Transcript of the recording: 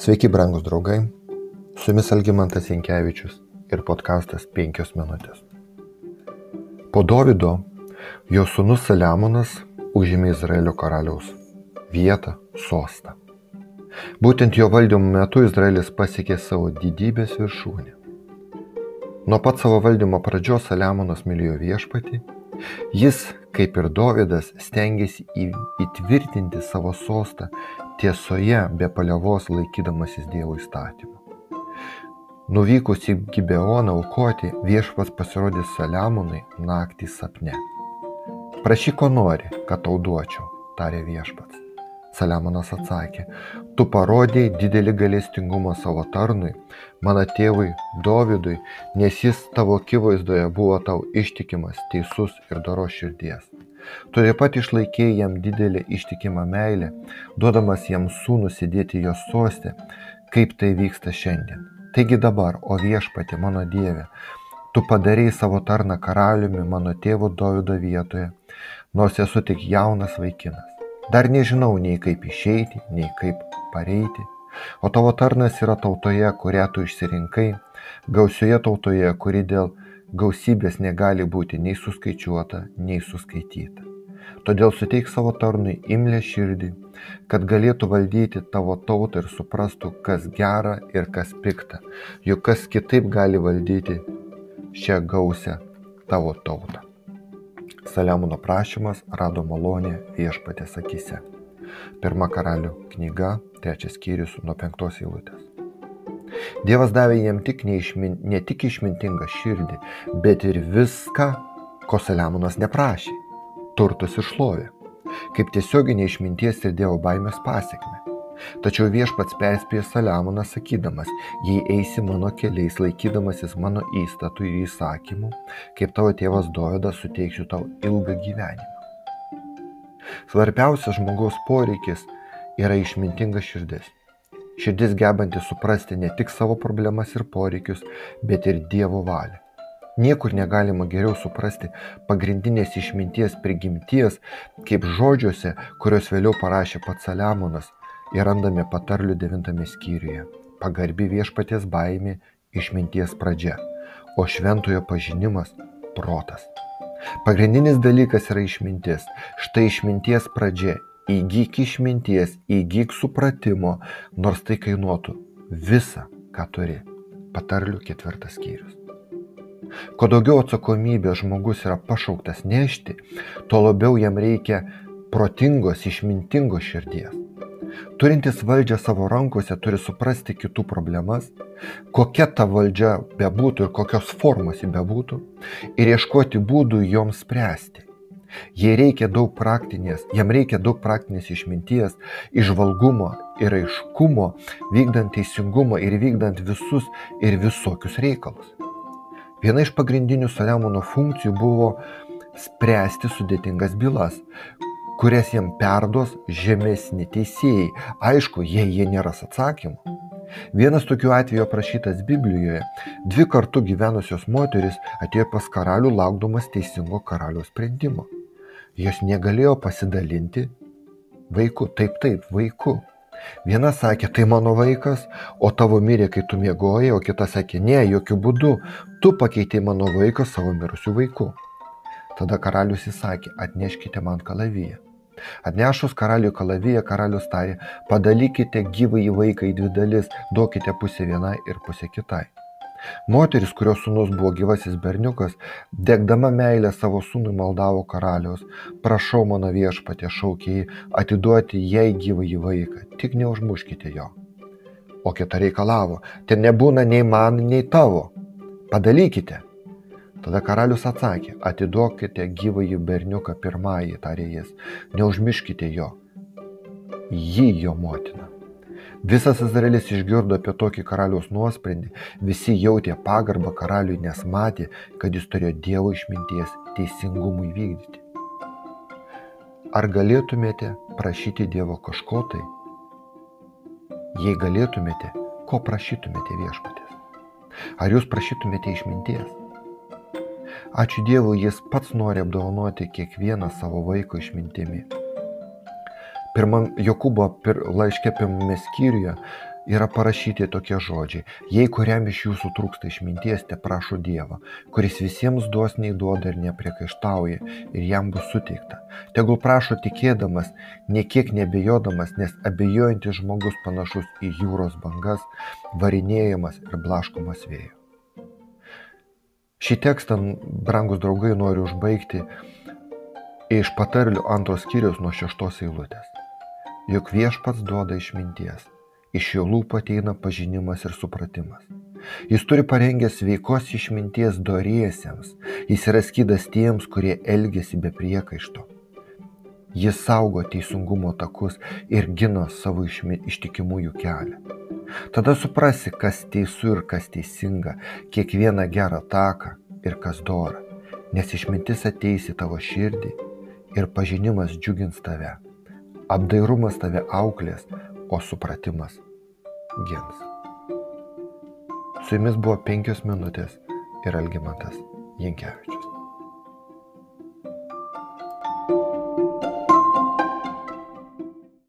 Sveiki, brangus draugai. Su jumis Algymantas Jankievičius ir podkastas 5 minutės. Po Davido jo sūnus Saliamonas užėmė Izraelio karaliaus vietą, sostą. Būtent jo valdymo metu Izraelis pasiekė savo didybės viršūnę. Nuo pat savo valdymo pradžios Saliamonas mylėjo viešpatį. Jis, kaip ir Davidas, stengiasi įtvirtinti savo sostą tiesoje be paliovos laikydamasis Dievo įstatymų. Nuvykus į Gibeoną aukoti, viešpas pasirodė Saliamonui naktį sapne. Prašyk, ko nori, kad tau duočiau, tarė viešpats. Saliamonas atsakė, tu parodėjai didelį galestingumą savo tarnui, mano tėvui Dovydui, nes jis tavo akivaizdoje buvo tau ištikimas, teisus ir daro širdies. Tu taip pat išlaikėjai jam didelį ištikimą meilę, duodamas jam sūnų sėdėti jos sostė, kaip tai vyksta šiandien. Taigi dabar, o viešpati mano Dieve, tu padarėjai savo tarną karaliumi mano tėvo Dovido vietoje, nors esu tik jaunas vaikinas. Dar nežinau nei kaip išeiti, nei kaip pareiti, o tavo tarnas yra tautoje, kurią tu išsirinkai, gausioje tautoje, kuri dėl gausybės negali būti nei suskaičiuota, nei suskaityta. Todėl suteik savo tarnui imlę širdį, kad galėtų valdyti tavo tautą ir suprastų, kas gera ir kas pikta, juk kas kitaip gali valdyti šią gausią tavo tautą. Saliamono prašymas rado malonę viešpatės akise. Pirma karalių knyga, trečias skyrius nuo penktos eilutės. Dievas davė jam tik neišmin, ne tik išmintingą širdį, bet ir viską, ko Saliamonas neprašė - turtus ir šlovę, kaip tiesioginė išminties ir Dievo baimės pasiekme. Tačiau viešpats perspėjo Saliamoną sakydamas, jei eisi mano keliais laikydamasis mano įstatų ir įsakymų, kaip tavo tėvas Dovydas suteiksiu tau ilgą gyvenimą. Svarbiausias žmogaus poreikis yra išmintinga širdis širdis gebanti suprasti ne tik savo problemas ir poreikius, bet ir Dievo valią. Niekur negalima geriau suprasti pagrindinės išminties prigimties, kaip žodžiuose, kuriuos vėliau parašė pats Saliamonas ir randame patarlių devintame skyriuje. Pagarbi viešpaties baimė išminties pradžia, o šventojo pažinimas - protas. Pagrindinis dalykas yra išmintis. Štai išminties pradžia įgyk išminties, įgyk supratimo, nors tai kainuotų visą, ką turi. Patarlių ketvirtas skyrius. Kuo daugiau atsakomybės žmogus yra pašauktas nešti, tuo labiau jam reikia protingos, išmintingos širdies. Turintis valdžią savo rankose turi suprasti kitų problemas, kokia ta valdžia bebūtų ir kokios formos ji bebūtų, ir ieškoti būdų joms spręsti. Jai reikia daug praktinės, jam reikia daug praktinės išminties, išvalgumo ir aiškumo, vykdant teisingumą ir vykdant visus ir visokius reikalus. Viena iš pagrindinių Saliamono funkcijų buvo spręsti sudėtingas bylas, kurias jam perduos žemesni teisėjai, aišku, jei jie neras atsakymų. Vienas tokių atvejų aprašytas Biblijoje. Dvi kartu gyvenusios moteris atėjo pas karalių laukdamas teisingo karaliaus sprendimo jos negalėjo pasidalinti vaiku, taip, taip, vaiku. Viena sakė, tai mano vaikas, o tavo mirė, kai tu mėgojai, o kita sakė, ne, jokių būdų, tu pakeitei mano vaiką savo mirusiu vaiku. Tada karalius įsakė, atneškite man kalaviją. Atnešus karaliui kalaviją, karalius tarė, padalykite gyvą į vaiką į dvi dalis, duokite pusę vienai ir pusę kitai. Moteris, kurios sūnus buvo gyvasis berniukas, degdama meilę savo sūnui maldavo karaliaus, prašau mano viešpatė šaukė jį atiduoti jai gyvąjį vaiką, tik neužmuškite jo. O kita reikalavo, ten nebūna nei man, nei tavo, padalykite. Tada karalius atsakė, atiduokite gyvąjį berniuką pirmąjį, tarė jis, neužmiškite jo, jį jo motina. Visas Izraelis išgirdo apie tokį karaliaus nuosprendį, visi jautė pagarbą karaliui, nes matė, kad jis turėjo Dievo išminties teisingumui vykdyti. Ar galėtumėte prašyti Dievo kažko tai? Jei galėtumėte, ko prašytumėte viešpatės? Ar jūs prašytumėte išminties? Ačiū Dievui, jis pats nori apdovanoti kiekvieną savo vaiko išmintimi. Pirmam Jokūbo pir, laiške pirmame skyriuje yra parašyti tokie žodžiai. Jei kuriam iš jūsų trūksta išminties te prašo dievą kuris visiems dosniai duoda ir nepriekaištauja ir jam bus suteikta. Tegul prašo tikėdamas nė kiek neabejodamas nes abejojantis žmogus panašus į jūros bangas varinėjamas ir blaškomas vėjo šį tekstą brangus draugai noriu užbaigti iš patarlių antros skyriaus nuo šeštos eilutės. Juk viešpats duoda išminties iš jo lūpų ateina pažinimas ir supratimas. Jis turi parengęs sveikos išminties doriesiems jis yra skydas tiems kurie elgiasi be priekaišto. Jis saugo teisingumo takus ir gina savo ištikimųjų kelią tada suprasi kas teisu ir kas teisinga kiekvieną gerą taką ir kas dora nes išmintis ateis į tavo širdį ir pažinimas džiugins tave apdairumas tave auklės, o supratimas gins. Su jumis buvo penkios minutės ir Algimantas Jankievičius.